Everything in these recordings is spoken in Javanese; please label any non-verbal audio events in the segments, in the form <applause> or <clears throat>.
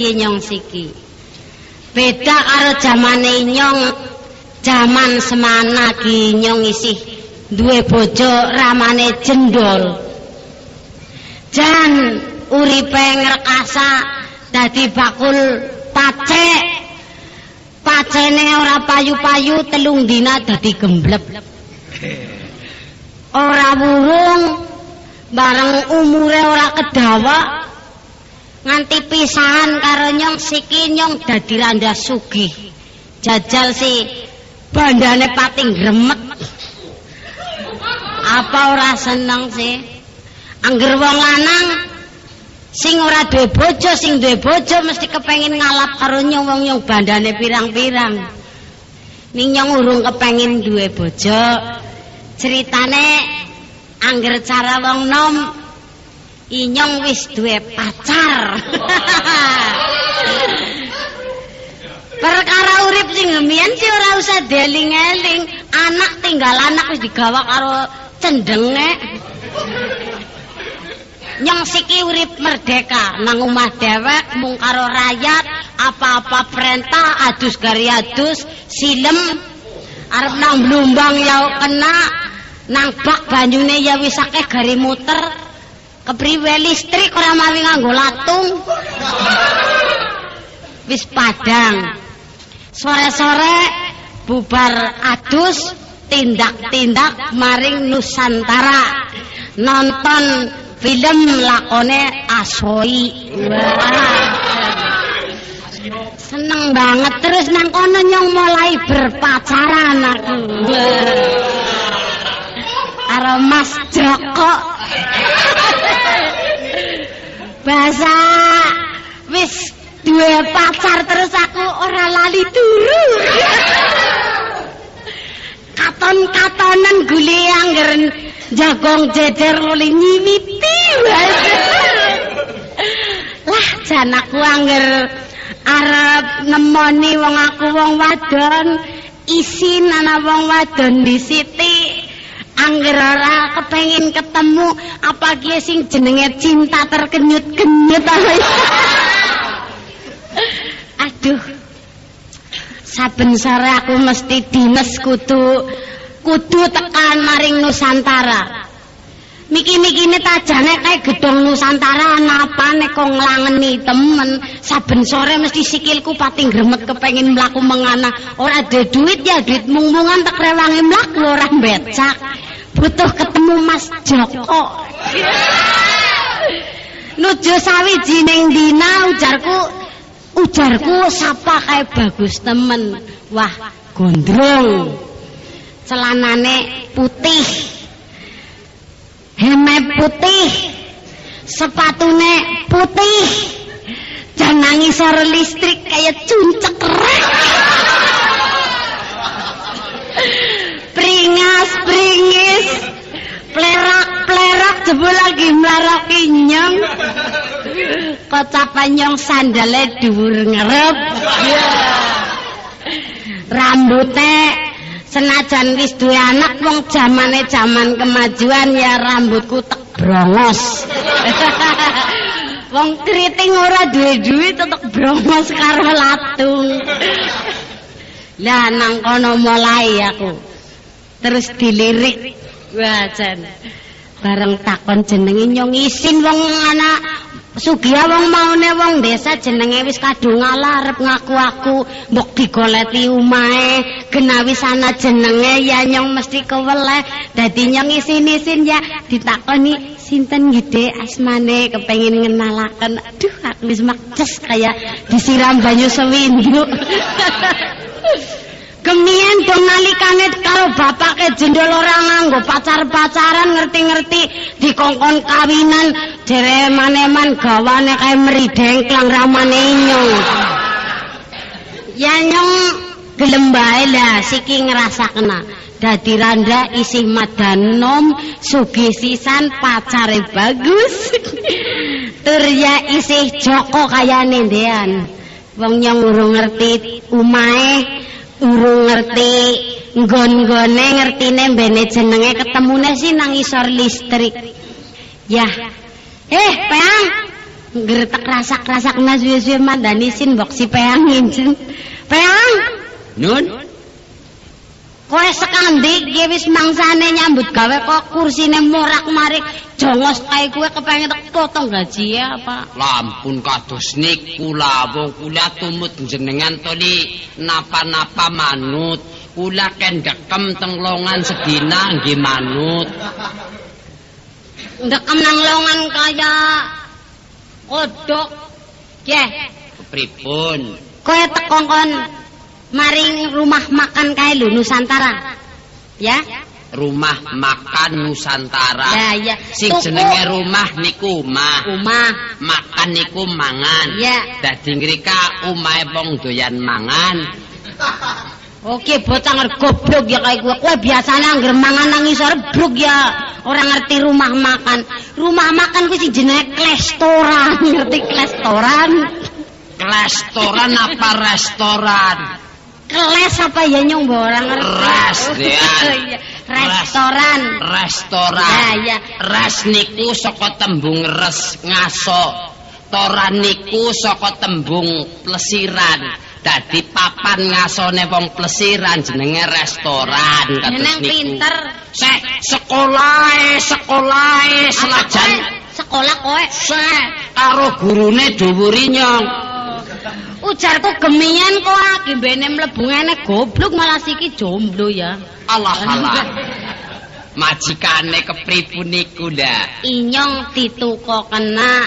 iki nyong siki. Beda karo zamane nyong jaman semana ki nyong isih duwe bojo ramane jendol. Jan uripe ngrekasa dadi bakul pacek. Pacene ora payu-payu telung dina dadi gembleb. Ora wurung bareng umure ora kedawa nganti pisahan karo nyong siki nyong dadi randa sugih. Jajal si bandane pating gremet. Apa ora seneng sih? Angger wong lanang sing ora duwe bojo, sing duwe bojo mesti kepengin ngalap karo nyong wong nyong bandane pirang-pirang. Ning nyong urung kepengin duwe bojo. Ceritane angger cara wong nom inyong wis duwe pacar. Perkara urip sing ngemian sih ora usah deling-eling. Anak tinggal anak wis digawa karo cendenge. Nyong siki urip merdeka nang omah dewek mung karo rakyat apa-apa perintah adus gari adus silem arep nang blumbang ya kena nang bak banyune ya wis akeh gari muter kepriwe listrik ora mawi nganggo latung. Wis padang. Sore-sore bubar adus tindak-tindak maring Nusantara. Nonton film lakone Asoi seneng banget. Terus nang kono nyong mulai berpacaran aku. Karo Mas Joko bahasa wis duwe pacar terus aku ora lali turu katon-katonan gule angger jagong jejer oleh nyimiti. Lah jan aku angger arep nemoni wong aku wong wadon isin ana wong wadon di siti angger ora kepengin ketemu apa ki sing jenenge cinta terkenyut-kenyut. <laughs> Aduh. Saben sore aku mesti dinas kudu kudu tekan maring Nusantara. Miki-mikine tajane kae gedhong Nusantara napa nek kok nglangeni temen. Saben sore mesti sikilku pating gremet kepengin mlaku mengana. Ora ada duit ya duit mung-mungan tek rewangi mlaku ora becak butuh ketemu Mas Joko. Nuju sawijining dina ujarku ujarku sapa kae bagus temen? Wah gondrong celanane putih. Heme putih. Sepatune putih. Jangan ngisor listrik kayak cuncek pringas pringis plerak plerak jebul lagi melaraki nyong kocapan nyong sandale dhuwur ngerep. Rambutnya senajan wis duwe anak wong zamane zaman kemajuan ya rambutku tek brongos. <laughs> Wong kriting ora duwe duit tetep brongos karo latung. Lah nang kono mulai aku terus dilirik. Wah jan bareng takon jenenge nyong isin wong anak Sugiya wong maune wong desa jenenge wis kadung arep ngaku aku mbok digoleti umahe genawi sana jenenge ya nyong mesti keweleh. Dadi nyong isin-isin ya ditakoni sinten gede asmane kepengin ngenalaken? Aduh aku wis makces kaya disiram banyu sewindu <laughs> Kemian dong nalikane karo bapake jendol ora nganggo pacar-pacaran ngerti-ngerti dikongkon kawinan dere maneman gawane kae mridengklang ramane nyong. Ya nyong gelem bae lah siki ngrasakna. Dadi randa isih madanom sugih sisan pacare bagus. <laughs> Tur ya isih Joko kayane ndean. Wong nyong urung ngerti umahe urung ngerti nggon-nggone ngertine mbene jenenge ketemune sih nang isor listrik Ya. Eh, Peang. Ngretek rasak-rasak nas suwe-suwe mandani sin mbok si Peang ngincen. Peang, Nun, kowe sekandi iki wis mangsane nyambut gawe kok kursine morak-marik jongos kae kowe kepengin tak potong gaji ya apa? lampun kados niku lawung kula tumut jenengan toli napa-napa manut. Kula kendekem teng longan sedina nggih manut. Ndekem nang longan kaya kodok. Ye, Pripun? kowe teko kon maring rumah makan kae lho Nusantara. Ya? Rumah makan Nusantara. Ya, ya. Sing jenenge rumah niku omah. Rumah. Makan niku mangan. Ya. Dadi ngrika omahe wong doyan mangan. Oke, bocah goblok ya kayak gue. Kowe biasanya anggar mangan nang isor bruk ya. Orang ngerti rumah makan. Rumah makan ku sing jenenge restoran, ngerti restoran? Restoran apa restoran? Keles apa ya nyong mbok orang ngerti. Iya, Restoran. Restoran. Ya, ya. Res niku saka tembung res ngaso. Toran niku saka tembung plesiran. Dadi papan ngasone wong plesiran jenenge restoran kados niku. pinter. Sek sekolahe sekolahe selajan Sekolah kowe. sek karo gurune dhuwuri nyong. Ujarku gemian kok aki bene mlebu ngene goblok malah siki jomblo ya. Allah Allah. Majikane kepripun niku ndak? Inyong dituko kena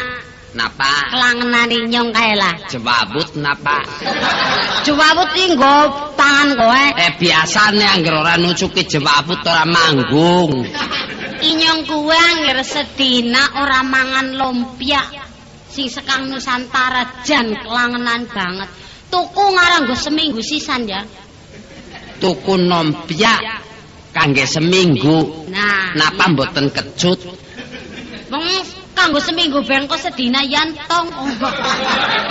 Napa? kelangenan inyong kae lah. Jawabut napa? Jawabut iki nggo tangan kowe. Eh biasane angger ora nucuki jawabut ora manggung. Inyong kuwe angger sedina ora mangan lumpia sing sekang Nusantara jan kelangenan banget. Tuku ngarang nggo seminggu sisan ya. Tuku nompia kangge seminggu. Nah, Napa mboten kecut? Wong kanggo seminggu ben kok sedina yantong.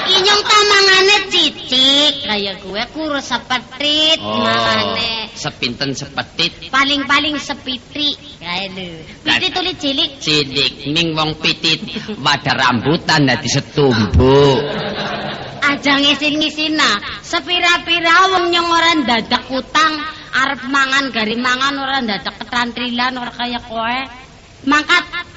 Inyong tamangane cicik kaya gue kurus sepetit mangane. Sepinten sepetit Paling-paling sepitri kae lho. Pitit tulis cilik. cilik ming wong pitit wadah rambutan dadi setumbuk. Aja ngisin-ngisina. Sepira-pira wong nyong ora dadak utang arep mangan gari mangan ora dadak ketrantrilan ora kaya kowe. Mangkat.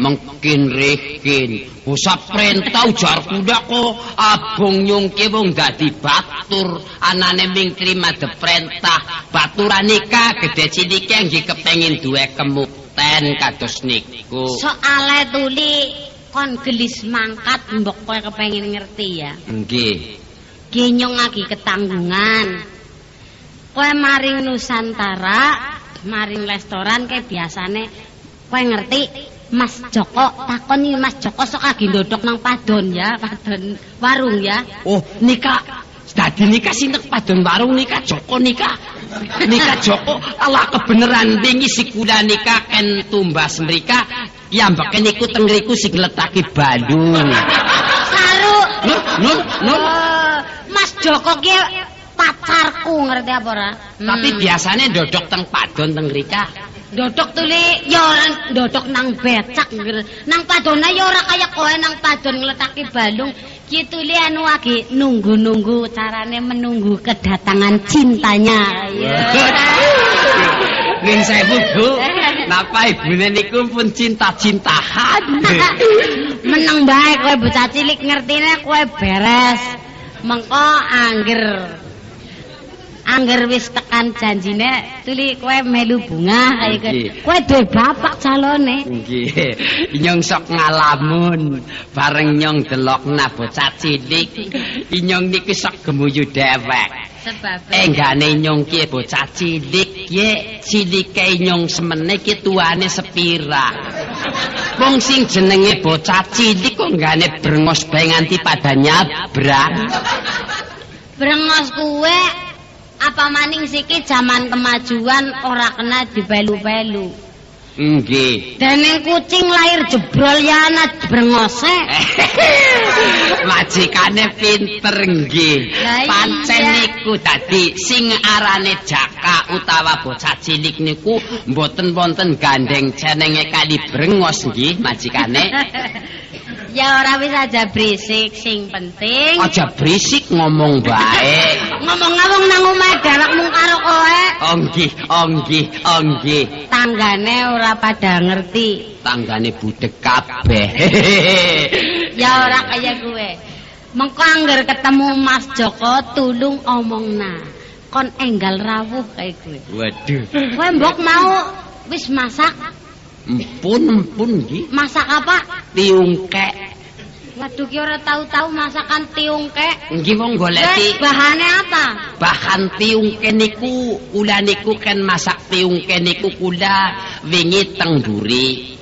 Mungkin rikin usap perintah ujar kuda kok abong nyungke wong dadi batur. Anane ming terima de perintah baturan nikah gede cilike nggih kepengin duwe kemukten kados niku. Soale tuli kon gelis mangkat mbok kowe kepengin ngerti ya. nggih. Genyong lagi ketanggungan. Kowe maring Nusantara, maring restoran kayak biasane kowe ngerti Mas Joko takoni Mas Joko sok lagi ndodok nang padon ya, padon warung ya. oh nikah dadi nikah sinten padon warung nikah Joko nikah nikah Joko Allah kebeneran wingi si kula nikah ken tumbas mrika piyambake niku teng ngriku sing letake Bandung Saru. Nun, nun, nun. Mas Joko ki pacarku ngerti apa ora? Tapi Hmm. biasanya dodok teng padon teng rika. Dodok tuli ya ora dodok nang becak. Nang padona ya ora kaya kowe nang padon ngletaki balung. Ki tuli anu lagi nunggu-nunggu carane menunggu kedatangan cintanya. Ya. Ning sewu, Bu. Napa ibune niku pun cinta-cintahan. <laughs> Meneng bae kowe bocah cilik ngertine kowe beres. Mengko angger angger wis tekan janjine tuli kowe melu bunga kaya kowe. Nggih. Kowe duwe bapak calone. Nggih. Inyong sok ngalamun bareng nyong delokna bocah cilik. Inyong niku sok gemuyu dewek. Sebab Enggane nyong ki bocah cilik ye cilike nyong semene ki tuane sepira. Wong sing jenenge bocah cilik kok enggane brengos bae nganti pada nyabrang. brengos kuwe apa maning siki zaman kemajuan ora kena dibelu-belu. Nggih. Dene kucing lahir jebrol ya ana brengose. <laughs> Majikane pinter nggih. Pancen niku dadi sing arane Jaka utawa bocah cilik niku mboten wonten gandeng jenenge kali brengos nggih majikane. <laughs> Ya ora wis aja berisik, sing penting Aja berisik ngomong baik. <laughs> ngomong-ngomong nang omah mung karo kowe. Oh nggih, oh nggih, oh nggih. Tanggane ora pada ngerti. Tanggane budek kabeh. <laughs> Ya ora kaya kowe. Mengko angger ketemu Mas Joko tulung omongna. Kon enggal rawuh kaya kowe. Waduh. Kowe mbok mau wis masak? Empun, empun nggih. Masak apa? Tiungkek. Waduh ki ora tahu-tahu masakan tiungkek. Nggih wong goleki bahane apa? bahan tiungke niku kula niku kan masak tiungke niku kula wingi teng mburi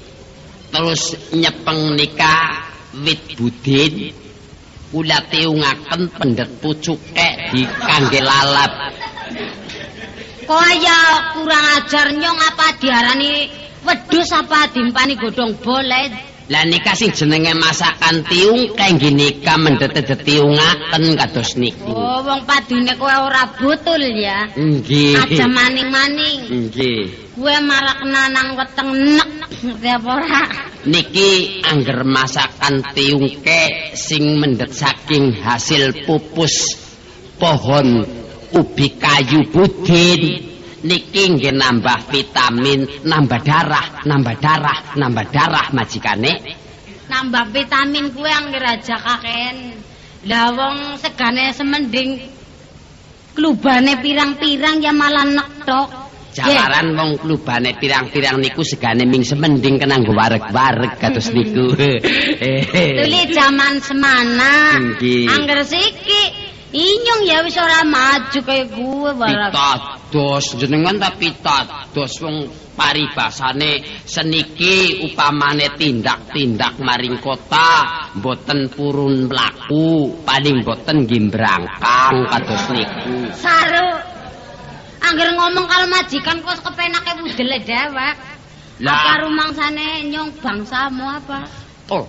terus nyepeng nika wit budin kula tiungaken pendet pucuke di kangge lalap Kowe ya kurang ajar nyong apa diarani wedhus apa dimpani godhong bolet. Lah nika sing jenenge masakan tiung kangge nika mendet tiungaken kados niku Oh, wong padune kowe ora butul ya. nggih Aja maning-maning. nggih Kowe marakna nang weteng nek ngerti apa ora? Niki angger masakan tiungke sing mendet saking hasil pupus pohon ubi kayu budin. Niki nggih nambah vitamin, nambah darah, nambah darah, nambah darah majikane. Nambah vitamin kuwe angger aja kaken. Lah wong segane semending klubane pirang-pirang ya malah nek tok. Jalaran wong klubane pirang-pirang niku segane ming semending kena nggo wareg-wareg kados niku. <laughs> Tuli jaman semana. Angger siki inyong ya wis ora maju kaya gue barang. Pitados jenengan ta pitados wong paribasane seniki upamane tindak-tindak maring kota mboten purun mlaku paling mboten nggih mbrangkang kados niku Saru. Angger ngomong kalau majikan kok kepenake wudele dewek. Lah. Apa rumangsane nyong bangsamu apa? oh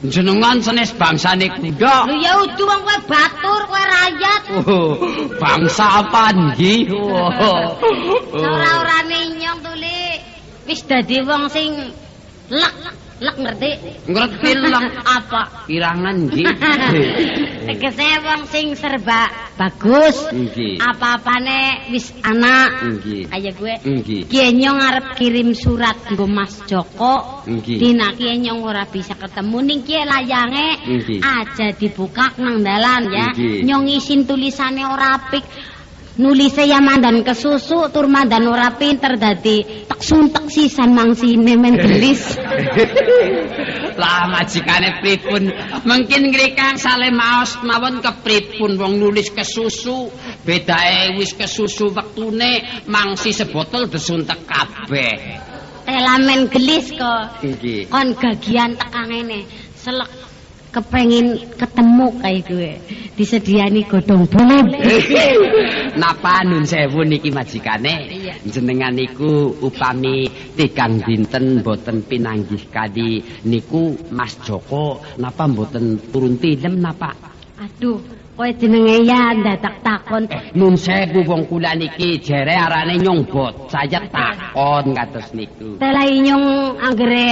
jenengan senes bangsane kuda Lu ya udu wong kowe batur, kowe rakyat. oh bangsa apa nggih? Oh, Ora-orane nyong tuli wis dadi wong sing lek lek ngerti ngerti lah apa? kirangan nggih <laughs> Tegese wong sing serba bagus. nggih Apa-apane wis ana. nggih Kaya gue. nggih Ki nyong arep kirim surat nggo Mas Joko. nggih Dina ki nyong ora bisa ketemu ning ki layange aja dibuka nang dalan ya. Nyong isin tulisane ora apik. Nulise ya mandan kesusu tur mandan ora pinter dadi tek suntek sisan mangsine men gelis. <laughs> lah majikane pripun mungkin ngrikang sale maos mawon kepripun wong nulis kesusu bedae wis kesusu wektune mangsi sebotol desuntek kabeh Telamen gelis kok. nggih Kon gagian tekan ngene. Selek kepengin ketemu kayak gue. Disediani godhong bolet. <laughs> napa nun sewu niki majikane jenengan niku upami tigang dinten boten pinanggih kadi niku Mas Joko napa boten turun tilem napa Aduh, kowe jenenge ya ndadak takon. Nun sewu wong kula niki jere arane nyong bot. Saya takon kados niku. Tela inyong anggere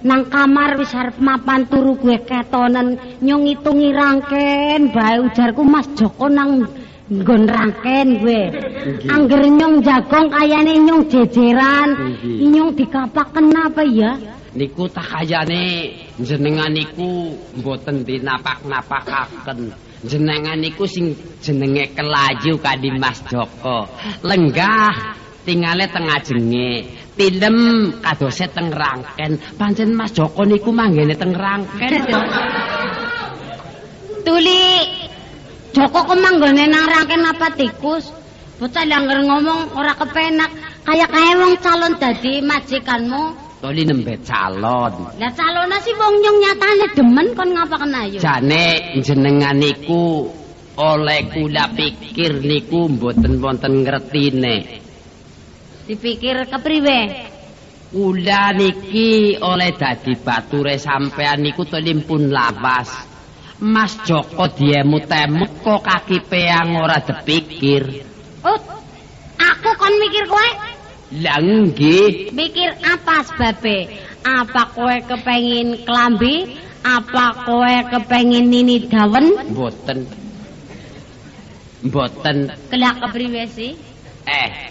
nang kamar wis arep mapan turu gue ketonen nyong ngitungi rangken bae ujarku Mas Joko nang nggon rangken gue. Angger nyong jagong kayane nyong jejeran. Inyong dikapak kenapa ya? Niku tak kayane jenengan niku mboten dinapak-napakaken. Jenengan niku sing jenenge kelayu kadi Mas Joko. Lenggah tingale teng ajenge. Tilem kadose teng rangken. Pancen Mas Joko niku manggene teng rangken. Tuli Joko kemanggone nang rangken apa tikus? Bocah langgar ngomong ora kepenak. Kayak kaya wong calon dadi majikanmu. Toli nembe calon. Lah calona sih wong nyong nyatane demen kon ngapa kena yo. Jane jenengan niku oleh kula pikir niku mboten wonten ngertine. Dipikir kepriwe? Kula niki oleh dadi bature sampean niku tolim pun lawas. Mas Joko diemut-emut kok kaki peang ora dipikir. Oh, aku kon mikir kowe? Lah nggih, Mikir apa sebabe? Apa kowe kepengin klambi? Apa kowe kepengin nini dawen? mboten. Mboten Kelak kepriwe sih? eh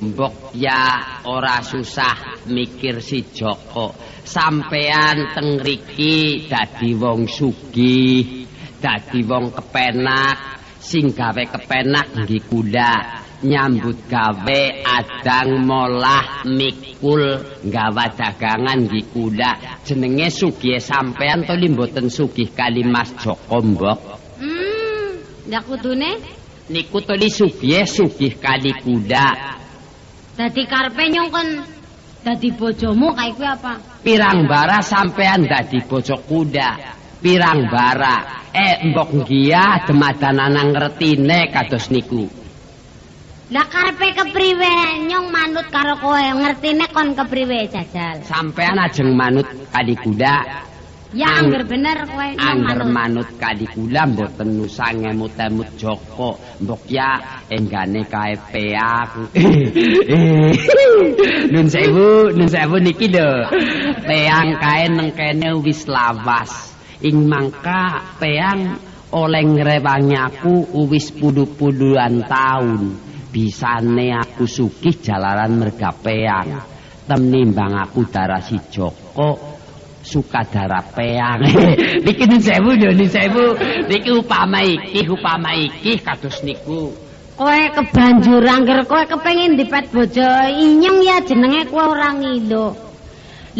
mbok ya ora susah mikir si Joko. Sampean teng riki dadi wong sugih, dadi wong kepenak, sing gawe kepenak nggih kula. nyambut gawe adang molah mikul gawa dagangan nggih kula jenenge sugih sampean to li mboten sugih kali Mas Joko mbok Hmm, ndak kudune niku to li sugih sugih kali kula dadi karepe nyong kon dadi bojomu kae kuwi apa? pirang bara sampean dadi bocok kuda. Pirang bara. Eh mbok nggih demadanan ngertine kados niku. Lah karepe kepriwe? Nyong manut karo kowe. Ngertine kon kepriwe jajal. sampean ajeng manut kali kuda Ya Ang- angger bener kowe Angger manut. kali kula mboten nusa ngemut-emut Joko. Mbok ya enggane kae peak. <laughs> nun sewu, nun sewu niki lho. Peang kae neng kene wis lawas. Ing mangka peang oleh ngrewangi aku wis puluh-puluhan taun. Bisane aku sugih jalaran merga peang. Tenimbang aku darah si Joko sukadara peang. <laughs> niki sewu lho, nun sewu. Niki upama iki, upama iki kados niku. Kowe kebanjur angger kowe kepengin dipet bojo inyong ya jenenge kowe ora ngilu.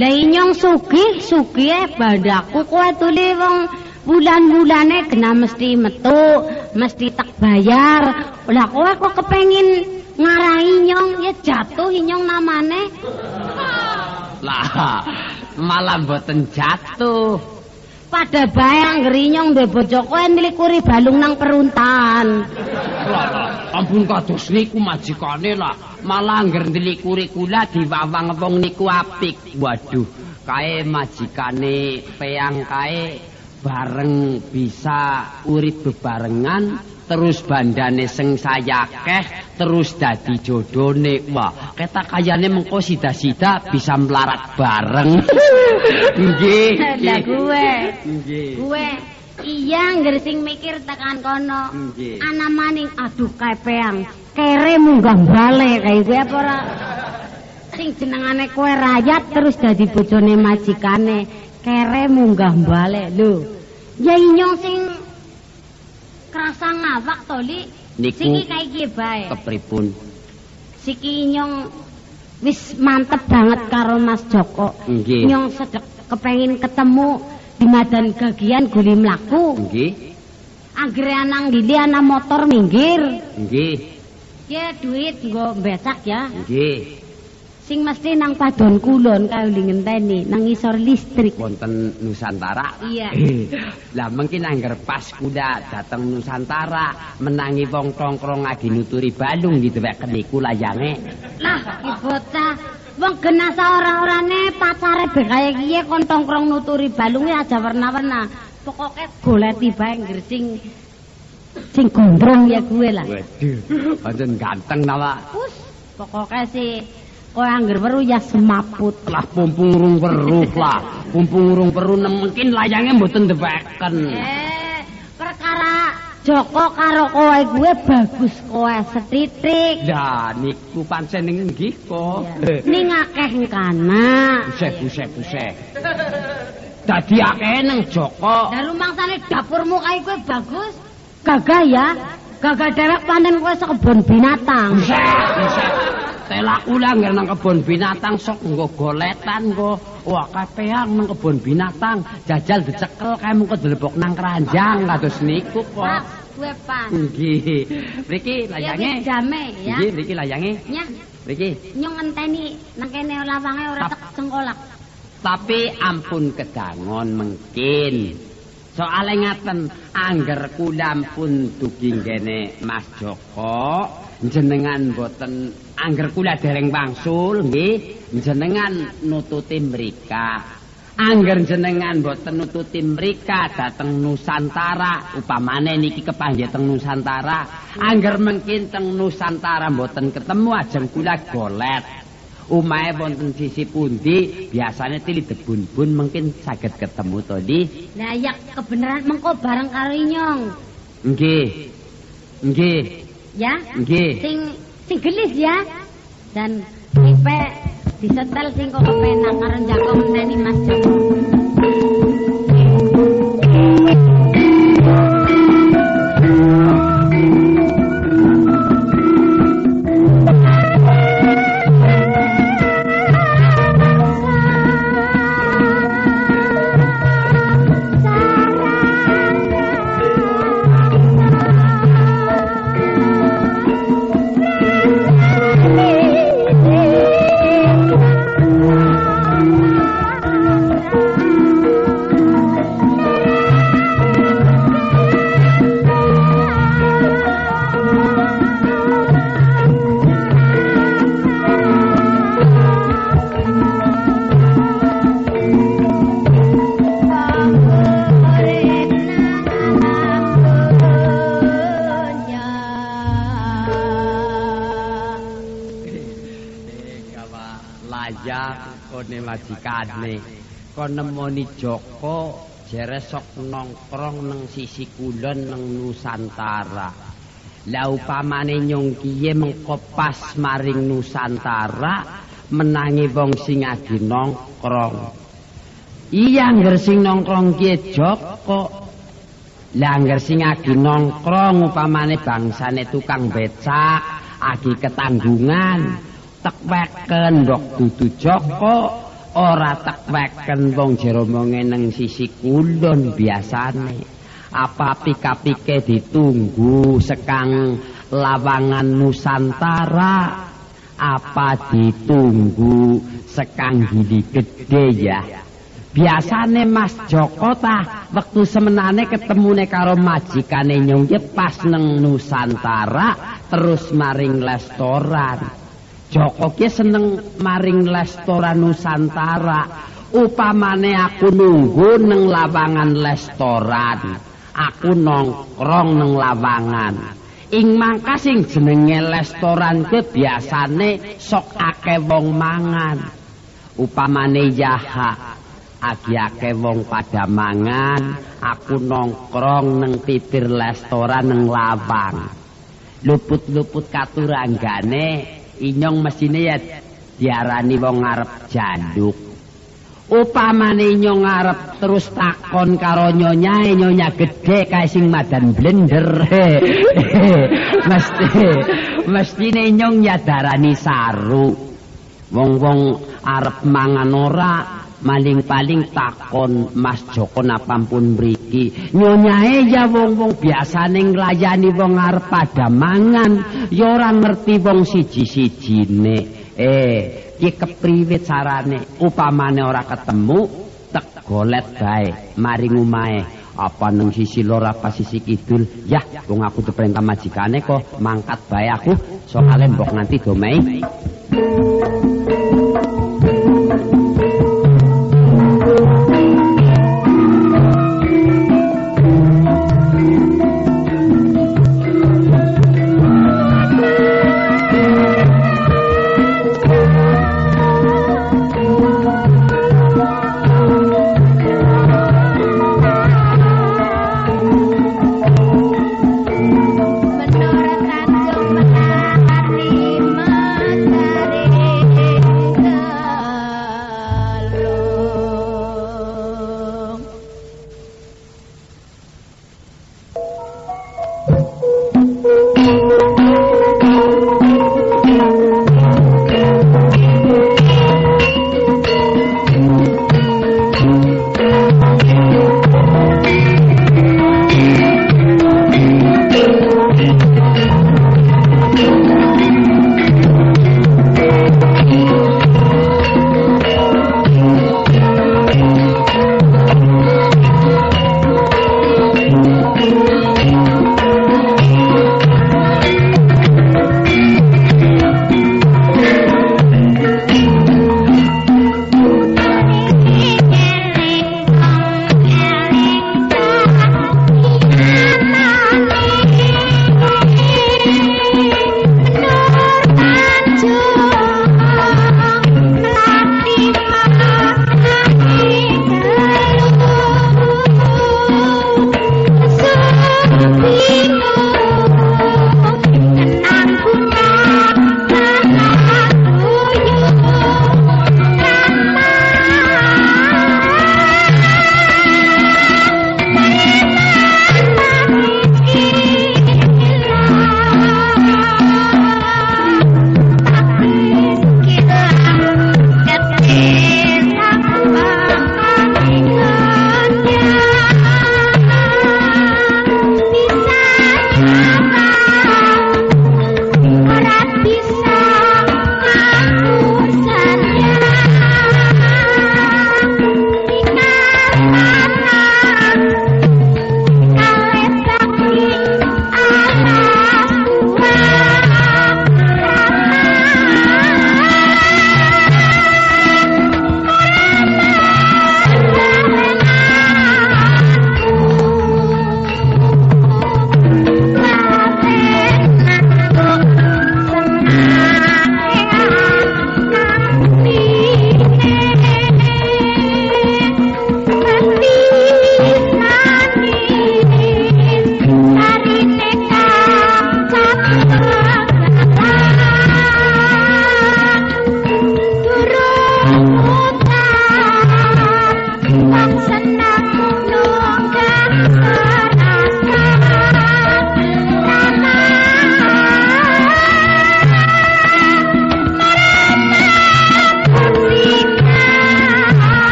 Lah inyong sugih sugih bandaku kowe tuli wong bulan-bulane kena mesti metu, mesti tak bayar. Lah kowe kok kepengin ngarahi inyong ya jatuh inyong namane. Lah, malah mboten jatuh. Pada bae angger inyong duwe bojo kowe nlikuri balung nang peruntan. Lah, ampun kados niku majikane lah. Malah angger ndelikuri kula diwawang wong niku apik. Waduh, kae majikane peang kae bareng bisa urip bebarengan terus bandane sing sayakeh terus dadi jodone wah ketak kayane mengko sida-sida bisa melarat bareng <laughs> nggih gue, nggih gue iya angger sing mikir tekan kono. Nggih. Ana maning aduh kae peang, kere munggah bale kae gue apa ora? Sing jenengane kowe rayat terus dadi bojone majikane, kere munggah bale. Lho, ya inyong sing krasa ngawak to, Li. Niku- Siki kae iki bae. kepripun Siki inyong wis mantep banget karo Mas Joko. Nggih. Nyong sedek kepengin ketemu di madan gagian guli mlaku. nggih Anggere anang gili ana motor minggir. nggih Ya duit nggo becak ya. nggih Sing mesti nang padon kulon kae ngenteni nang isor listrik. wonten Nusantara Iya. <clears throat> lah mungkin angger pas kuda dateng Nusantara menangi wong tongkrong lagi nuturi balung gitu wek niku layange Lah, ki bocah wong genasa ora-orane pacare be kaya kiye kon tongkrong nuturi balunge aja warna-warna. Pokoke goleti bae ngger sing sing gondrong ya gue lah. waduh pancen ganteng nawa Us, pokoke sih kowe angger weru ya semaput. lah pumpung urung weruh lah pumpung urung weruh mungkin layange mboten deweken Eh, perkara Joko karo kowe gue bagus kowe setitik. lah niku pancen nggih kok Ning akeh kana. busek busek busek dadi akeh nang Joko Lah rumangsane dapurmu kae kowe bagus. Gagah ya. Gagah dewek panen kowe sak kebon binatang. Telak kula nggak nang kebon binatang sok nggo goletan nggo. Wah, kapeang nang kebon binatang jajal dicekel kae mengko dilebok nang keranjang kados niku kok. gue pas. Nggih. Mriki Ya layange. wis jame ya. Nggih, mriki layange. Nyah, Mriki. nyong ngenteni nang kene lawange ora tek cengkolak. Tapi ampun kedangon mungkin. Soale ngaten angger kula pun dugi ngene Mas Joko, jenengan boten angger kula dereng wangsul nggih, jenengan nututi mrika. Angger jenengan boten nututi mrika dateng Nusantara, upamane niki kepanggih teng Nusantara, angger mungkin teng Nusantara boten ketemu ajeng kula golet. Umahe wonten sisi pundi, biasane tili debun-bun mungkin saged ketemu to, Di. Lah ya kebenaran mengko bareng karo Inyong. Nggih. Nggih. Ya? Nggih. Sing sing gelis ya. Dan ipe disetel sing kok kepenak karo njako ngenteni Mas Joko. Nongkrong nang sisi kulon nang Nusantara. La upamane nyong kiye mengko pas maring Nusantara menangi wong sing agi nongkrong. Iya ngger sing nongkrong kiye Joko lah ngger sing agi nongkrong upamane bangsane tukang becak agi ketanggungan. Tekweken ndok dudu Joko ora tekweken wong jero nang sisi kulon biasane. Apa pika-pike ditunggu sekang lawangan Nusantara. Apa ditunggu sekang gini gede ya? Biasane Mas Joko tah waktu semenane ketemune karo majikane nyong pas neng Nusantara terus maring restoran Joko ki seneng maring restoran Nusantara. Upamane aku nunggu neng lawangan restoran, aku nongkrong neng lawangan. Ing mangka sing jenenge restoran ke biasane sok akeh wong mangan. Upamane yaha agi akeh wong pada mangan, aku nongkrong neng pipir restoran neng lawang. Luput-luput katuranggane inyong mesine ya diarani wong ngarep janduk. Upamane inyong ngarep terus takon karo nyonya nyonya gede kae sing madan blender. <laughs> Mesti mesti inyong ya darani saru. Wong-wong arep mangan ora maling paling takon Mas Joko napampun mriki? Nyonyae ya wong-wong biasane nglayani wong arep pada mangan ya ora ngerti wong siji-sijine. Eh ki kepriwe carane upamane ora ketemu tek golet bae maring omahe. Apa nang sisi lor apa sisi kidul? Ya wong aku diperintah majikane kok mangkat bae aku soalnya mbok nganti domei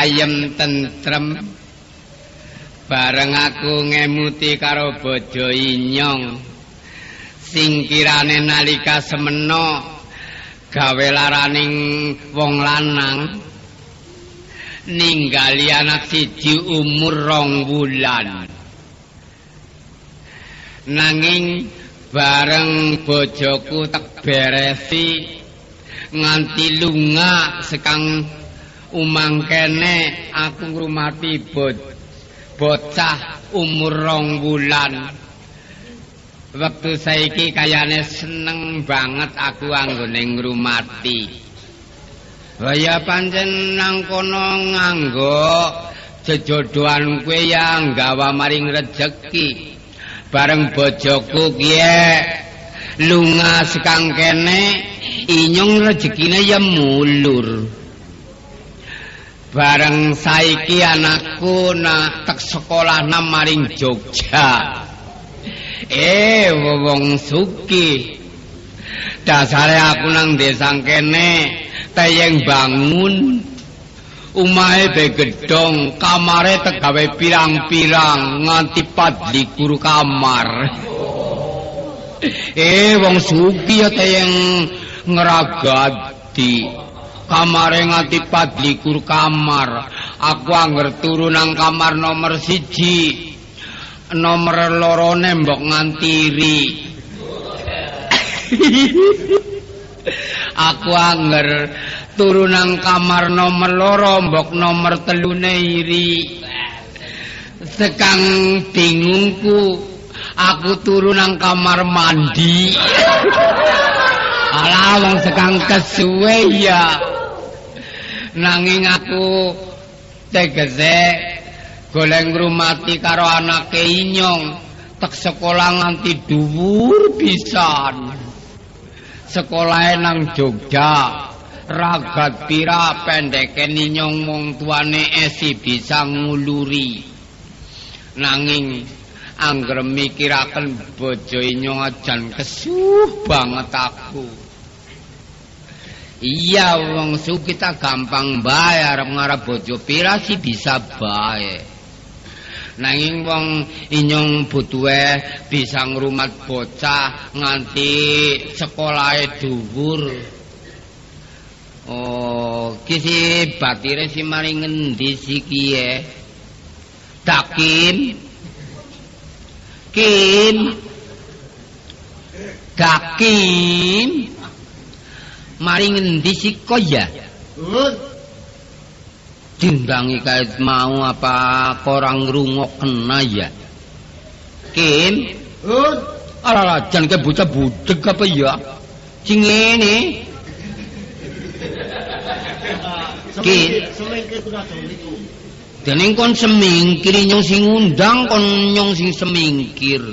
sayem tentrem. Bareng aku ngemuti karo bojo inyong. Sing kirane nalika semeno gawe laraning wong lanang. Ninggali anak siji umur rong bulan. Nanging bareng bojoku tak beresi nganti lunga sekang umang kene aku ngrumati bocah umur rong bulan. Waktu saiki kayane seneng banget aku anggone ngrumati. Kaya pancen nang kono nganggo jejodohan kuwe ya nggawa maring rejeki. Bareng bojoku kiye lunga sekang kene inyong rezekine ya mulur bareng saiki anakku nak tek sekolah nang maring Jogja. Eh wong suki. Dasare aku nang desa kene tayeng bangun. Umahe be gedhong kamare tegawe pirang-pirang nganti padlikur kamar. Eh wong suki ya tayeng ngragati kamare ngati padlikur kamar. Aku anger turu nang kamar nomor siji. Nomor loro nembok ngantiri. <laughs> Aku anger turu nang kamar nomor loro mbok nomor telune iri. Sekang bingungku aku turu nang kamar mandi <laughs> Alah wong sekang kesuwe ya. Nanging aku tegese goleng ngrumati karo anake inyong tek sekolah nganti dhuwur pisan. Sekolahe nang Jogja. Ragat pira pendeke ninyong mung tuane esi bisa nguluri. Nanging angger mikiraken bojo inyong ajan kesuh banget aku. Iya wong su kita gampang bae arep ngarep bojo pira sih bisa bae. Nanging wong inyong butuhe bisa ngrumat bocah nganti sekolahe dhuwur. Oh, kisi batire si maring ngendi si kiye? Dakim. Kim. Dakim. mari ngendi siko ya? Dindangi kait mau apa korang rungok kena ya? Kim? Alah jan ke bocah budeg apa ya? Sing ngene. Kim? Dening kon semingkir nyong sing undang kon nyong sing semingkir.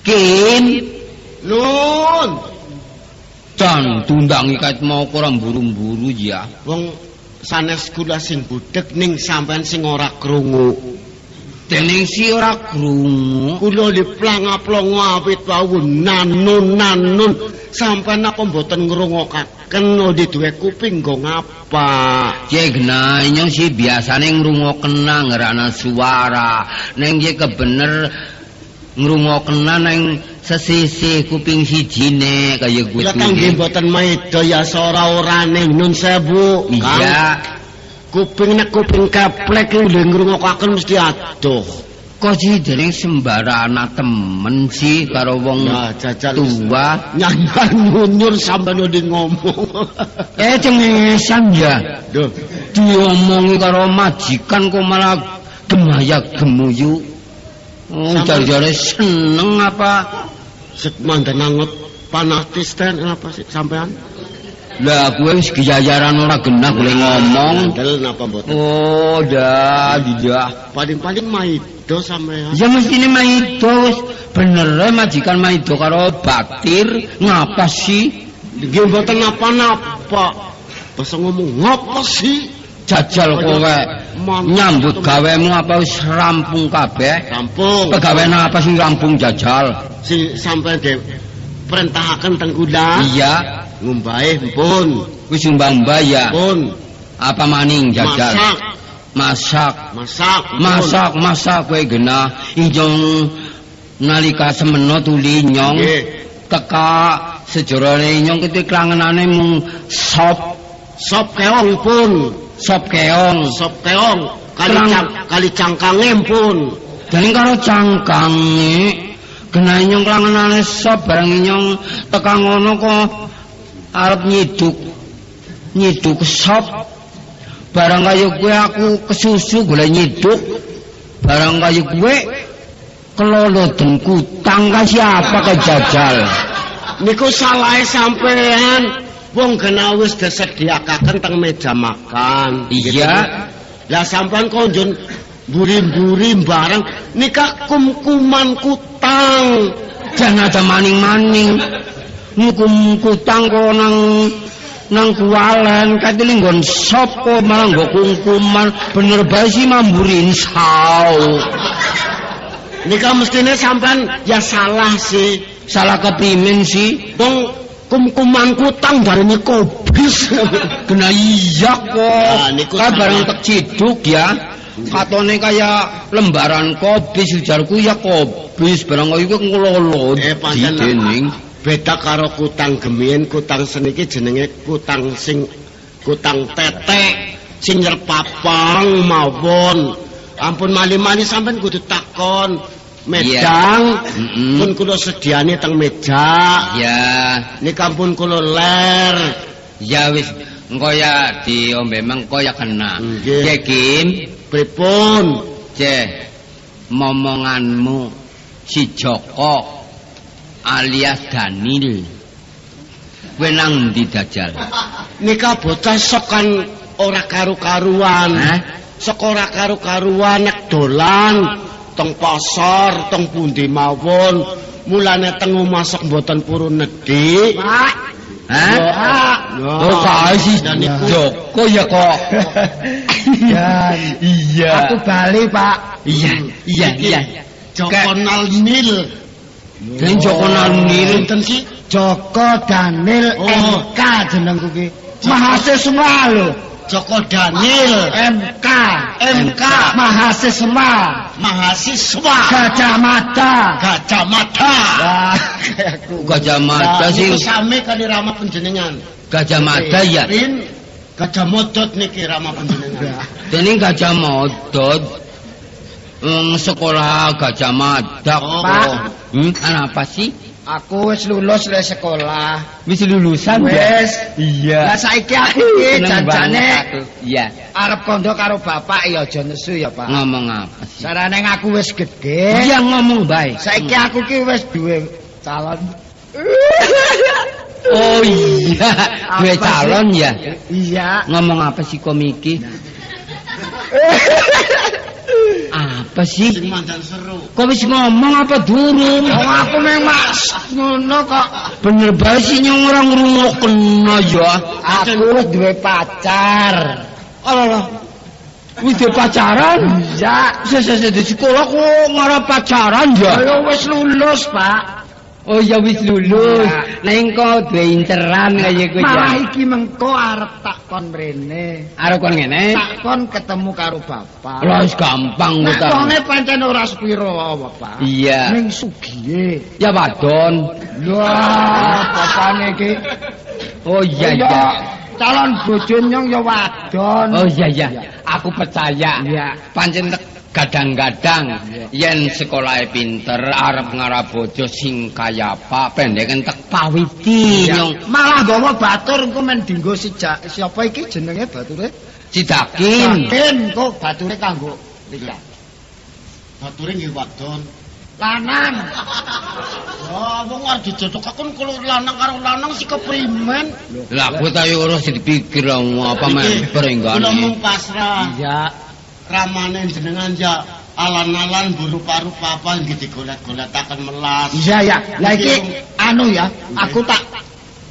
Kim? Nun. Jan tundangi kait mau kurang buru-buru ya. Wong sanes kula sing budek ning sampean sing ora krungu. Dening si ora krungu. Kula diplang-plongo awit wau nanun nanun sampean apa mboten ngrungokaken di duwe kuping nggo ngapa? Cek nyong si biasane ngrungoken nang ngrana suara. Ning ye kebener ngrungoken nang sesisi kuping sijine kaya kudu. Lah kangge mboten maida ya ora-orane nun sewu. Iya. Kuping nek kuping keplek ki lho ngrungokaken mesti adoh. Kok sih dening sembarana temen sih karo wong ya, jajal tua nyanyian ngunyur sampean udah ngomong. eh cengesan ya. Duh, diomongi karo majikan kok malah gemaya gemuyu. Oh, jare-jare seneng apa? Sek mandan anget panatis ten apa sih sampean? Lah kowe wis geyayaran ora genah boleh ngomong. Del napa mboten? Oh, dah, iya. Paling-paling maido sampean. Ya mestine maido wis bener e majikan maido karo batir ngapa sih? Nggih mboten napa-napa. Basa ngomong ngapa sih? Jajal kowe nyambut gawemu apa wis rampung kabeh? Rampung. Pegawean apa sing rampung jajal? Si sampean diperintahaken teng kula Iya. Ngumbahe pun Wis mbah-mbah ya. pun Apa maning jajal? masak Masak. masak. Masak, masak kowe genah. Inyong nalika semena tuli nyong teka sejorone nyong kete klangenane mung sop, sop keong pun sop keong. sop keong kali cang, kali cangkange pun Dan karo cangkange genah nyong klangenane sop bareng nyong teka ngono kok arep nyiduk nyiduk sop. Barang kaya kowe aku kesusu golek nyiduk barang kaya kowe kelolo den kutang ka siapa kejajal niku salahe sampean. Wong kena wis disediakaken teng meja makan. Iya. Lah sampean konjon buri-buri bareng nikah kum-kuman kutang. Jangan ada maning-maning ngukum kutang kok nang nang kualen katile nggon sop kok malah nggo kungkuman? Bener bae sih mamburin sao nikah mestine sampean ya salah sih. Salah kepimin sih. Wong kum-kuman kutang bareng kobis. <laughs> Kena iya kok. Ah, sama. bareng tek ciduk ya. Katone kaya lembaran kobis ujarku ya kobis. Barang kaya iku ngelolo Eh, pancen, dening beda karo kutang gemien kutang seniki jenenge kutang sing kutang tetek sing nyerpapang mawon. Ampun mali-mali sampean kudu takon. Medang Mm-mm. pun kula sediane teng meja. Ya ini kampun kula ler. Ya wis. Engko ya diombe mengko ya kena. Nggih. Ya Kim, pripun? Ceh momonganmu si Joko alias Danil. Kowe nang ndi dajal? nika bocah sok kan ora karu-karuan Hah? sok ora karu-karuan nek dolan teng pasar teng pundi mawon mulane teng omah sok mboten purun nedhi Hah? Ya. Oh, kae si Dan niku- Joko ya kok. Dan Iya. aku bali, Pak. Iya, iya, iya. Joko Nalnil Dan Joko Nalnil. Sinten sih Joko Danil Oh. MK jenengku ki. Mahasiswa lho. Joko Daniel MK. MK Mahasiswa. mahasiswa Gajah Mada. Gajah Mada. Gajah Mada sih. sami kali rama panjenengan Gajah Mada ya. Gajah Modot niki rama panjenengan Dene Gajah Modot. Wong sekolah Gajah Mada Oh, kok. Hmm, kenapa sih? Aku wis lulus dari sekolah. Wis lulusan Wis. Iya. Lah saiki iki janjane. Iya. arep kondo karo bapak ya aja nesu ya, Pak. Ngomong apa sih? Sarane aku wis gedhe. Iya ngomong baik. Saiki aku ki wis duwe calon. <laughs> Oh iya, Apa calon sih? ya. Iya. Ngomong apa sih komiki? <laughs> apa sing sih? mandan seru Kok wis ngomong apa durung? Wong aku memang ngono kok. Bener bae sih nyong orang ngrungokno ya. Aku wis duwe pacar. Alah. Wis duwe pacaran? Sesese di sekolah kok ngarep pacaran ya? Ayo wis lulus, Pak. Oh ya wis lulus. Iya. Neng kok duwe interan kaya kowe Malah iki mengko arep takon mrene. Arep kon ngene. Takon ketemu karo bapak. Lah wis gampang kok ta. Takone pancen ora sepiro wae, Pak. Iya. Ning sugihe. Ya wadon. Wah, bapakne iki. Oh iya Ya, iya. Calon bojo nyong ya wadon. Oh iya iya. Aku percaya. Iya. Pancen tek- gadang-gadang yen sekolahe pinter arep ngarep bojo sing kaya apa pendek entek pawiti nyong Malah gawa batur engko men dinggo sijak siapa iki jenenge bature? cidakin Yakin kok bature kanggo nikah. bature nggih wadon Lanang. wah wong arep dijodokaken kalau lanang karo lanang sih keprimen lah kowe ta yo ora sing dipikir apa men kula perenggane mung pasrah Iya. Ramane jenengan ya alan-alan berupa-rupa apa yang digolek-golekaken melas Iya ya. Lah iki anu ya, aku tak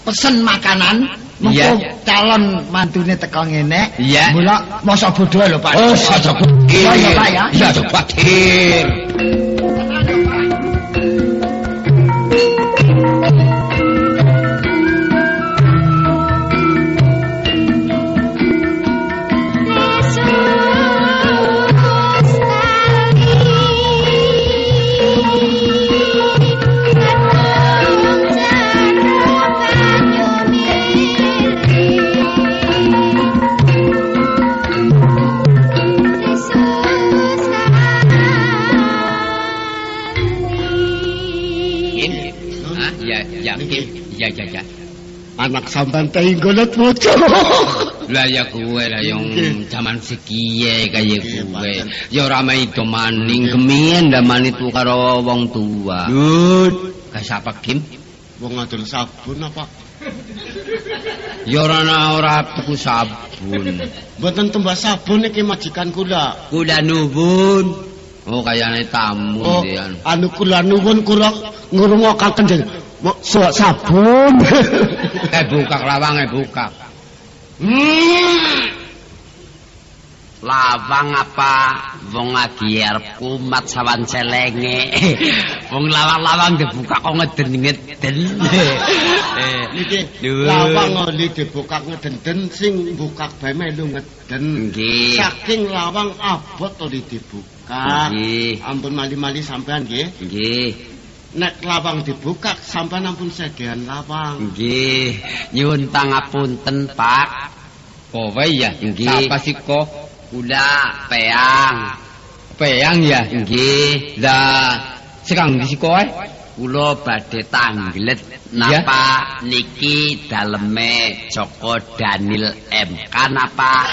pesen makanan. Mengko calon mantune teko ngene. Iya. Mula masa bodoh lho, Pak. oh pikir Oh, iya, Pak, ya. iya saja pikir Anak sampean tenggolet bojo. Lah ya kuwe lah yang zaman sekiye kaya kuwe. Paten. Ya ora maido maning kemien damani tu karo wong tua. Dut, Kayak siapa Kim? wong ngadol sabun apa? Ya ora ana ora tuku sabun. Mboten tembak sabun iki majikan kula. Kula nuwun. Oh kayane tamu Oh, anu kula nuwun kula ngrungokaken jeneng Mo- so- sabun. <laughs> Eh buka lawange buka. Lawang apa wong lagi arep kumat sawan celenge. <laughs> Wong lawang-lawang dibuka kok ngeden-ngeden. Eh, <laughs> Niki lawang oli dibukak ngedenden sing bukak bae melu ngeden. Nggih. Saking lawang abot oli dibuka. Nggih. Ampun mali-mali sampean nggih. Nggih. Nek lawang dibuka sampean ampun sedean lawang. Nggih. Nyuwun pangapunten, Pak. Kowe ya? Nggih. Siapa sih kok? Kula peang. Peang ya? Nggih. Lah sekarang di kowe? Kula badhe tanglet napa niki daleme Joko Daniel MK napa?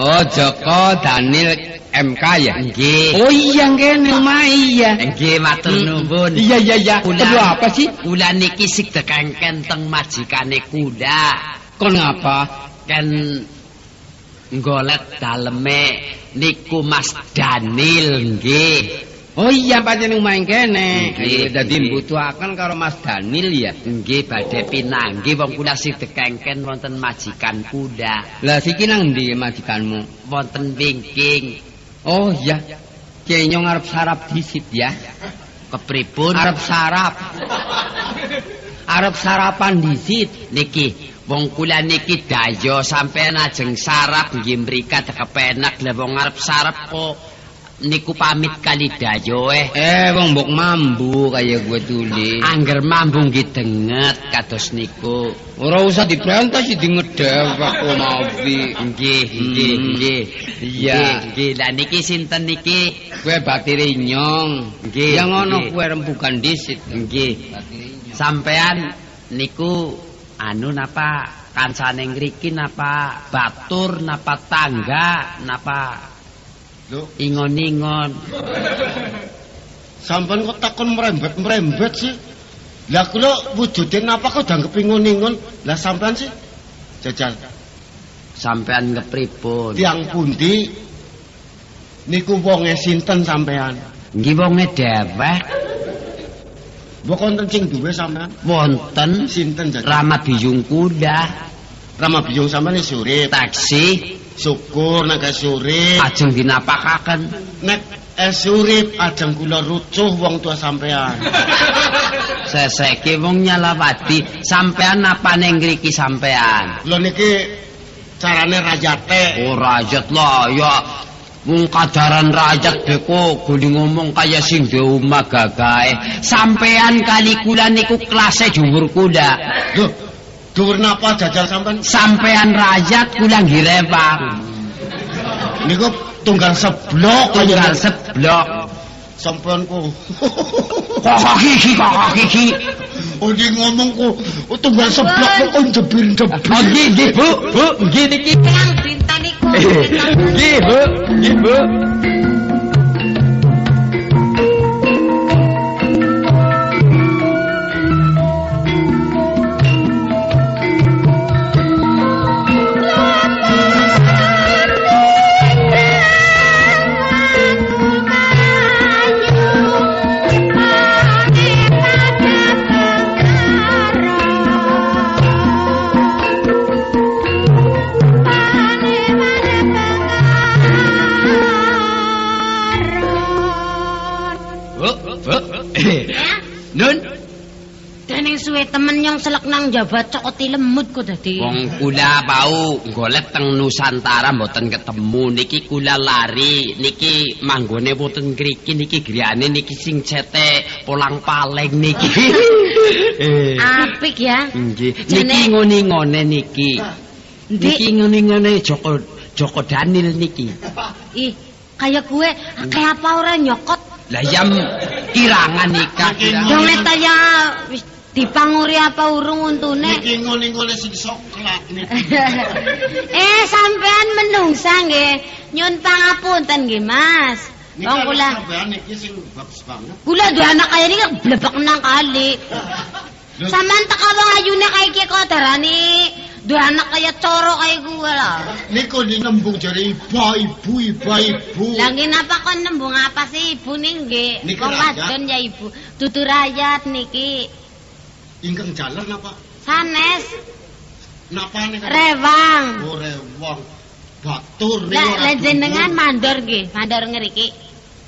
Oh Joko Daniel MK ya? Nggih. Oh iya kene omah iya. Nggih matur nuwun. Iya iya iya. Kula Perlu apa sih? Kula niki sik dekengken teng majikane kuda. Kon ngapa? Ken ngolet daleme niku Mas Daniel nggih. Oh iya pancen omah kene. Dadi mbutuhaken karo Mas Daniel ya. Nggih badhe pinanggih wong kula sik dekengken wonten majikan kuda. Lah siki nang ndi majikanmu? Wonten wingking Oh iya. Kayaknya ngarep sarap disit ya. kepripun? Arep sarap. Arep sarapan disit. niki wong kula niki dayo sampean ajeng sarap nggih mrikat kepenak lah wong arep sarap kok niku pamit kali dayo eh Eh wong mbok mambu kaya gue tuli. angger mambu nggih denget kados niku Ora usah diberantas di ngedep aku mau bi. nggih nggih Hmm. nggih Iya. Nggih, nggih lah niki sinten niki Kue batire nyong. Nggih, Yang ngono nggih. kue rembukan disit. nggih sampean niku anu napa kancane ngriki napa batur napa tangga napa Lho, ingon-ingon sampean kok takon merembet-merembet sih? Lah kula wujudin apa kok udah kepingun-ingun? Lah sampean sih? Jajal. sampean kepripun Tiang pundi niku wonge sinten sampean? nggih wonge dhewek Mbok konten sing duwe sampean? wonten Sinten jajal? Rama Biyung Kuda Rama Biyung sampean wis urip. taksi Syukur nek wis urip. ajeng dinapakaken Nek es urip ajeng kula rucuh wong tua sampean. <laughs> seseke wong nyalawati sampean napane ngriki sampean Lho niki carane rajate. ora rajat lah ya wong kadaran rajat beko guli ngomong kaya sing di omah gagae sampean kali kula niku kelase dhuwur kuda Lho, dhuwur napa jajal sampean? sampean rajat kula ngirepang Niku tunggal seblok tunggal kaya seblok. Sampean ku. kokok kiki kokok kiki Oh dia ngomong ku oh, tunggal seblok kok jebir-jebir. oh nggih nggih bu. Bu nggih niki nggih bu. Nggih bu nun Dening suwe temen yang selek nang jabat cokoti lemut kok dadi. Wong kula bau golek teng Nusantara mboten ketemu niki kula lari niki manggone wonten ngriki niki griyane niki sing cete polang paleng niki. Eh, <laughs> Apik ya. Nggih, niki ngoni-ngone niki. Niki ngoni-ngone Joko Joko Daniel niki. Ih, kaya gue akeh apa ora nyokot. Lah yam kirangan nikah. Dong leta ya wis Dipanguri apa urung untune? Niki ngene-ngene sing soklat <laughs> eh, sampean menungsa nggih. Nyun pangapunten nggih, Mas. Wong kula sampean niki sing bagus banget. kula duwe anak kaya niki blebek nang kali. Sampean teka wong ayune kaya iki kok duwe anak kaya coro kaya kuwe lho. Niku ni nembung jare iba ibu iba ibu. Lah nggih napa kon nembung apa sih ibu ning nggih? Niki rakyat. wadon ya ibu. Dudu rakyat niki. Ingkang jalan apa? Sanes Napa ning rewang. ore wong batur niku Lah ora lah jenengan mandor nggih, mandor ngriki.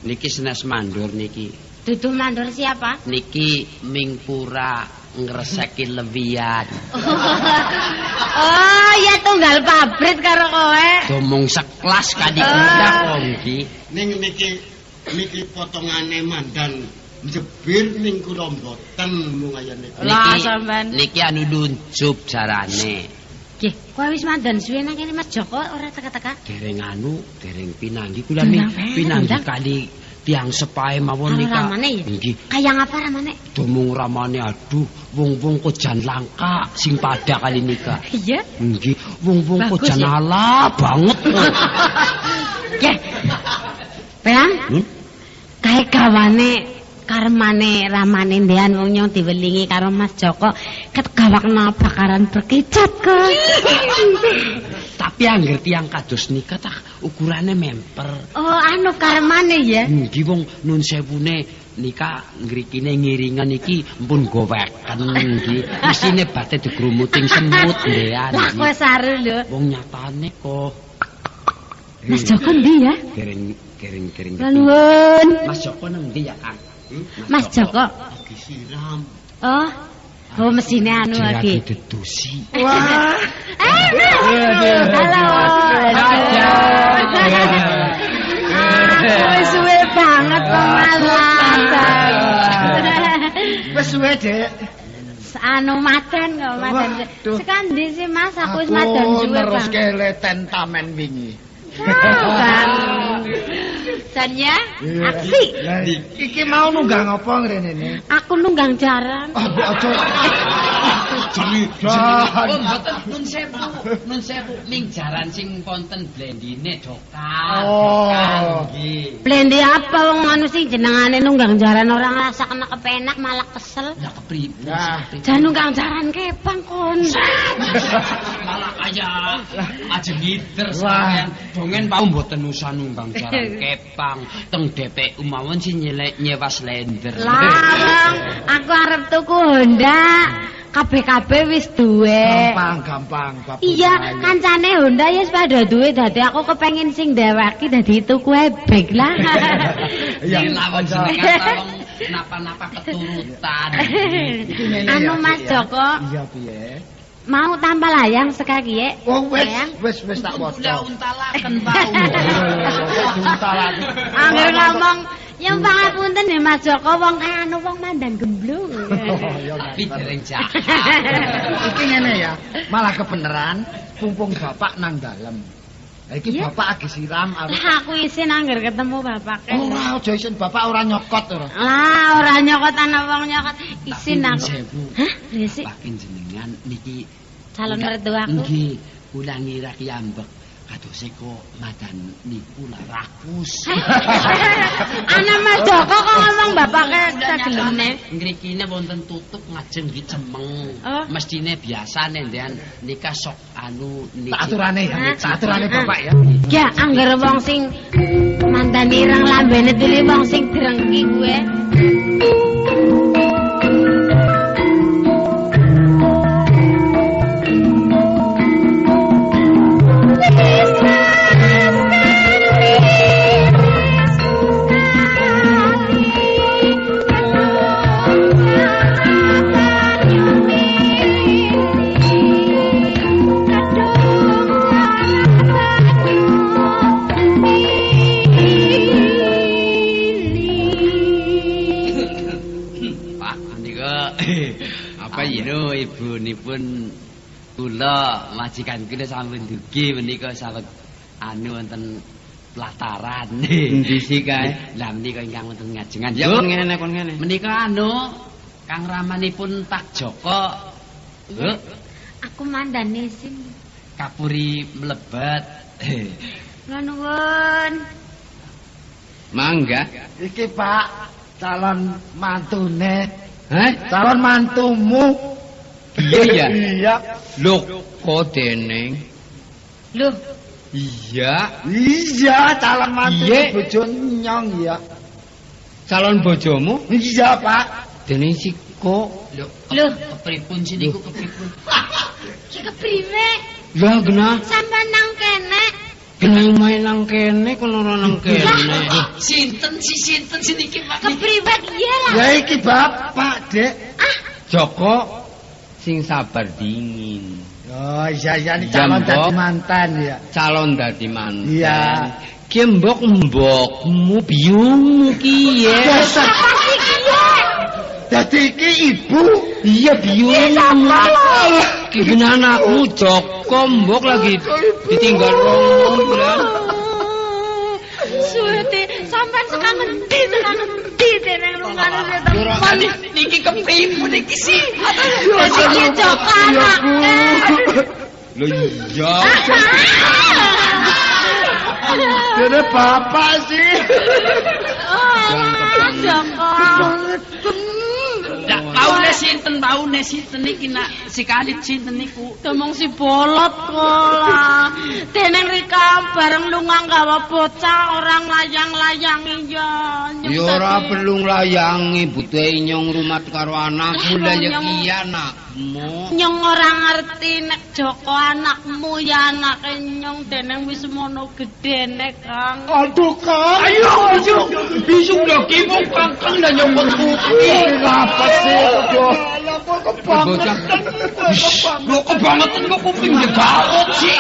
Niki senes mandur niki. Dudu mandor siapa? Niki mingpura ngreseki lewian. <laughs> oh, ya tunggal pabrik karo kowe. Domong seklas kadi Ah. kundak kok niki. ning niki niki potongane mandan jebir ning kula mboten mung ayan niku. Lah, Niki sampean. niki anu lunjup jarane. Nggih, kowe wis mandan suwe nang kene Mas Joko ora teka-teka? Dereng anu, dereng pinanggi kula wae, pinanggi kali tiang sepae mawon nika. ramane ya? Nggih. Kayang apa ramane? Domong ramane aduh, wong-wong kok jan langka sing pada kali nika. Iya. Nggih, wong-wong kok jan ala banget. <laughs> Nggih. Peang, Hmm? kae gawane karmane ramane ndean wong nyong diwelingi karo Mas Joko ket gawakna bakaran berkicap kok. Tapi angger tiang kados nika tak ukurane memper. oh, anu karmane ya. Nggih wong nun sewune nika ngrikine ngiringan iki mpun goweken nggih. Mesine bate digrumuting semut ndean. Lah kowe saru lho. Wong nyatane kok Mas Joko ndi ya? Kering kering kering. Nuwun. Mas Joko nang ndi ya, Kang? Mas Joko. Lagi siram. Oh. Oh, mesine anu lagi lagi. dedusi. Wah. <laughs> Halo. Wis suwe banget pemalas. Wis suwe, Dik. Anu madan kok. Waduh. Sekandi sih Mas, aku wis madan suwe terus banget. keleten tamen wingi. Sanya, aksi. Iki mau nunggang apa ngrene ne? Aku nunggang jaran. Oh, aja. Jeli Jan. Oh, mboten nun sewu, nun sewu ning jaran sing wonten blendine dokar. Oh. Nggih. Blendi apa wong anu sing jenengane nunggang jaran ora ngrasakne kepenak malah kesel. Ya kepripun? Jan nunggang jaran kepang kon. malah kaya aja ngider Wah. sampean dongen pau mboten usah numbang jaran <laughs> kepang teng DPU mawon sing nyelek nyewa slender Larang, aku arep tuku Honda. Kabeh-kabeh wis duwe. Gampang, gampang, Bapak. Iya, kancane Honda ya wis padha duwe dadi aku kepengin sing deweki dadi tuku ebek lah. <laughs> Iya, Sing aja. jenengan tolong napa-napa keturutan <laughs> Anu Mas. Joko. Iya, piye? Mau tambah layang sekali ya. Oh, wis, wis, wis tak Udah waca. untalaken pau Diuntalaken. Angger ngomong yang pangapunten ya Mas Joko wong anu wong mandang gemblung. <laughs> Oh, ya, tapi dereng jahat <laughs> Iki ngene ya, malah kebenaran mumpung bapak nang dalem. Lah iki bapak lagi siram arep Lah aku isin angger ketemu bapak. Ora aja isin bapak ora nyokot ora. Lah ora nyokot ana wong nyokot isin aku. Hah? Resik Pakin jenengan niki calon Enggak, mertuaku. Nggih, kula ngira kiyambek kadose kok madan niku lah rakus. <laughs> Ana Mas Joko kok ngomong bapake sagelemne. Ngrikine wonten tutup ngajeng nggih cemeng. Oh. Mestine biasane ndean nikah sok anu niki. Tak aturane ya, tak aturane bapak ya. Ya angger wong sing mandan ireng lambene tuli wong sing drengki kuwe. Ibunipun kula majikan kula sampun dugi menika sawet anu wonten pelataran. Endi sih, kae? Lah menika ingkang wonten ngajengan. Ya kon ngene kon ngene. Menika anu Kang ramanipun Tak Joko. Heh, Aku mandane sing. kapuri mlebet. Kula nuwun. Mangga. Iki Pak, calon mantune. Hah? Calon mantumu. Iya ya. Iya. Lho, kok deneng? Loh, Iya, Iya, calon mantu bojo nyong ya. calon bojomu Iya, Pak. deneng siko. Lho, Loh. kepripun sih niku kepripun? <laughs> ki kepriwe? Lah genah, Sampeyan nang kene. genah main nang kene kono ora nang kene. Sinten sih sinten sih niki Pak? Kepriwe iya lah. Ya iki Bapak, Dek. Joko sing sabar dingin. Oh, iya iya ini calon dadi mantan ya. Calon dadi manten. Iya. Ki mbok mbokmu biyungmu ki ya. Apa <laughs> sih ki ya? Dadi iki ibu. Iya biyungmu. Ki genah anakmu Joko mbok lagi ditinggal bulan. Suwete, sampeyan sekarang ngendi tekan ngendi dene rungane Pak, ni- niki kepripun niki sih? Iki Joko anaknya. Lho iya. Dene bapak sih. Oh, Joko. Lah, paune sinten paune sinten niki nak sekali sinten niku. Domong si bolot kola. Deneng Rika bareng lunga gawa bocah orang layang-layang iya. Ya ora perlu nglayangi butuhe nyong rumah karo anakmu lah ya Nyong. ki anakmu. Nyong ora ngerti nek Joko anakmu ya anake nyong deneng wis mono gedene Kang. Aduh, Kang. Ayo ayo bisung lho ki mung kangkang lah nyokot Kenapa sih? Lho kebangetan kok kuping jegarot sih.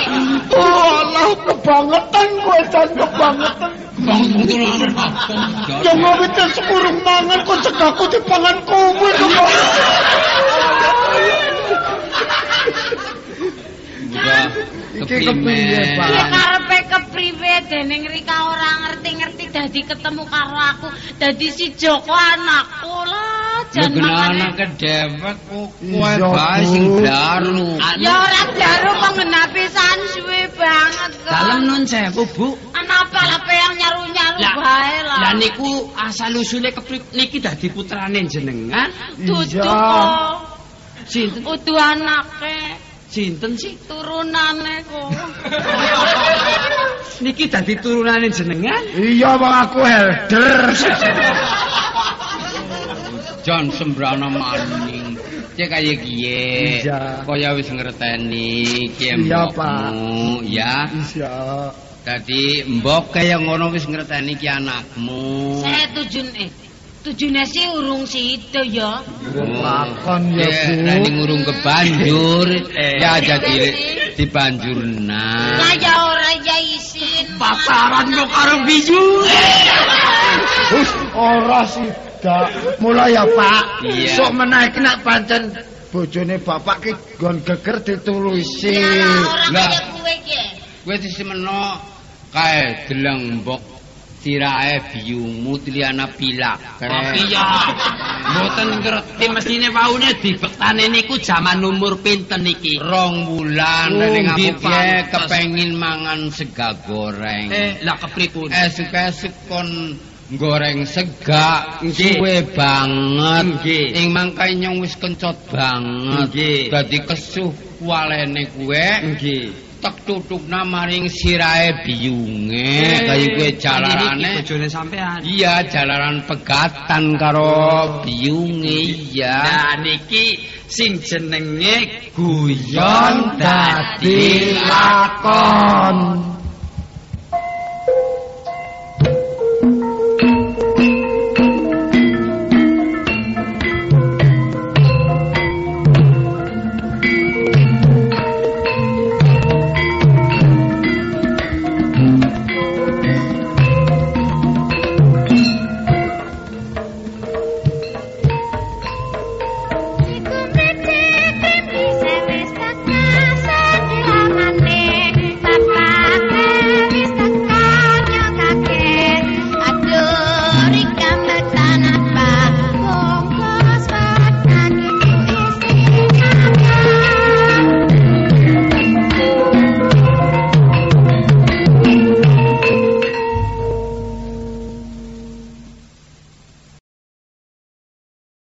Allah kebangetan gue dan kebangetan. Yang ngawitin sepurung mangan kok cegaku di pangan kowe kok. Iki kepiye, Pak? Iya karepe kepriwe dening Rika ora ngerti-ngerti dadi ketemu karo aku. Dadi si Joko anakku lah. Jan makane. anake dewek kok kowe bae Bu. sing daru. Ya ora jaru pengenap pisan suwe banget kok. Dalem nun sewu, Bu. Kenapa lah yang nyaru-nyaru Lah, bae lah. Lah niku asal usule keprip niki dadi putrane jenengan. Dudu kok. Sinten Udu anake, sinten sih? turunane kok. <laughs> Niki dadi turunane jenengan. Iya, bang aku helder. <laughs> Jan sembrana maning. Cek kaya kiye. Iya. Kaya wis ngerteni ki Iya, mbokmu, ya. Iya. Dadi mbok kaya ngono wis ngerteni ki anakmu. Saya tujun eh. Tujune sih urung sido ya. Lakon ya, Bu. rani ngurung ke banjur, ya jadi dibanjurna. Lah ya ora ya isin. Pasaran kok karo biju. Hus, ora sih. Dak. Mulai ya, Pak. Iya. Sok menaiki nak pancen bojone bapak ki gon geger ora Lah. kaya kowe ki. Kowe disemeno kae deleng mbok sirae biyungmu tiliana pilak. Tapi ya mboten ngerti mestine paune dibektane niku jaman umur pinten niki. rong bulan Oh, ning piye pantes. kepengin mangan sega goreng. Eh, lah kepripun? esuk-esuk kon goreng sega Nggih. suwe banget Nggih. ing mangkae nyong wis kencot banget Nggih. dadi kesuh walene kuwe Nggih. tek tutukna maring sirahe biyunge kaya kuwe Niki jalarane bojone sampean. iya jalaran pegatan karo biyunge iya Nah niki sing jenenge Yon guyon dadi lakon.